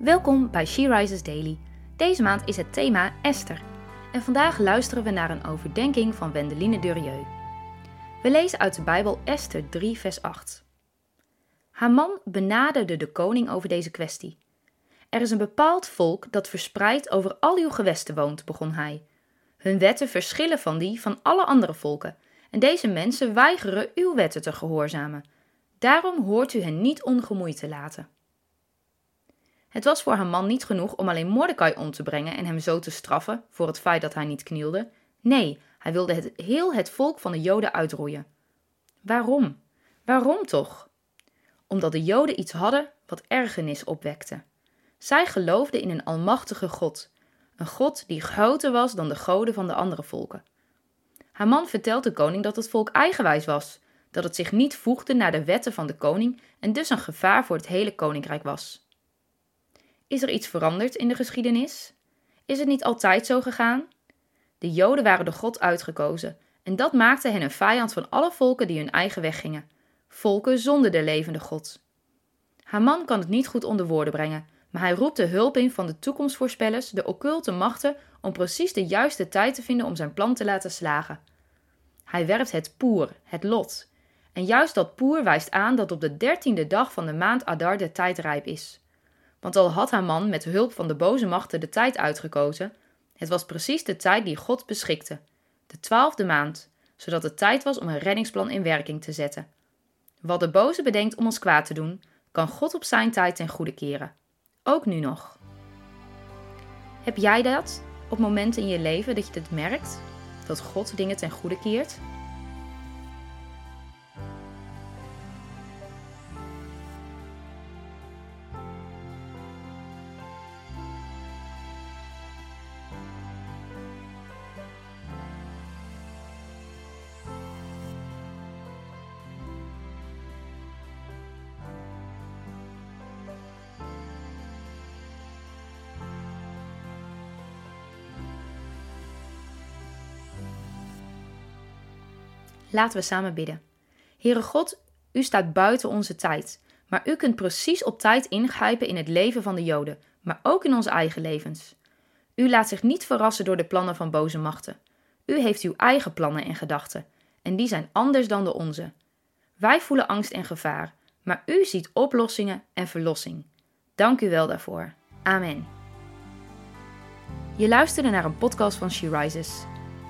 Welkom bij She Rises Daily. Deze maand is het thema Esther. En vandaag luisteren we naar een overdenking van Wendeline Durieux. We lezen uit de Bijbel Esther 3, vers 8. Haman benaderde de koning over deze kwestie. Er is een bepaald volk dat verspreid over al uw gewesten woont, begon hij. Hun wetten verschillen van die van alle andere volken, en deze mensen weigeren uw wetten te gehoorzamen. Daarom hoort u hen niet ongemoeid te laten. Het was voor Haman niet genoeg om alleen Mordecai om te brengen en hem zo te straffen voor het feit dat hij niet knielde. Nee, hij wilde het, heel het volk van de Joden uitroeien. Waarom? Waarom toch? Omdat de Joden iets hadden wat ergernis opwekte. Zij geloofden in een almachtige God, een God die groter was dan de goden van de andere volken. Haman vertelt de koning dat het volk eigenwijs was, dat het zich niet voegde naar de wetten van de koning en dus een gevaar voor het hele koninkrijk was. Is er iets veranderd in de geschiedenis? Is het niet altijd zo gegaan? De Joden waren de God uitgekozen en dat maakte hen een vijand van alle volken die hun eigen weg gingen. Volken zonder de levende God. Haman kan het niet goed onder woorden brengen, maar hij roept de hulp in van de toekomstvoorspellers, de occulte machten, om precies de juiste tijd te vinden om zijn plan te laten slagen. Hij werpt het poer, het lot. En juist dat poer wijst aan dat op de dertiende dag van de maand Adar de tijd rijp is. Want al had Haman met hulp van de boze machten de tijd uitgekozen, het was precies de tijd die God beschikte, de twaalfde maand, zodat het tijd was om een reddingsplan in werking te zetten. Wat de boze bedenkt om ons kwaad te doen, kan God op zijn tijd ten goede keren. Ook nu nog. Heb jij dat op momenten in je leven dat je het merkt? Dat God dingen ten goede keert? Laten we samen bidden. Heere God, u staat buiten onze tijd, maar u kunt precies op tijd ingrijpen in het leven van de Joden, maar ook in onze eigen levens. U laat zich niet verrassen door de plannen van boze machten. U heeft uw eigen plannen en gedachten, en die zijn anders dan de onze. Wij voelen angst en gevaar, maar u ziet oplossingen en verlossing. Dank u wel daarvoor. Amen. Je luisterde naar een podcast van She Rises.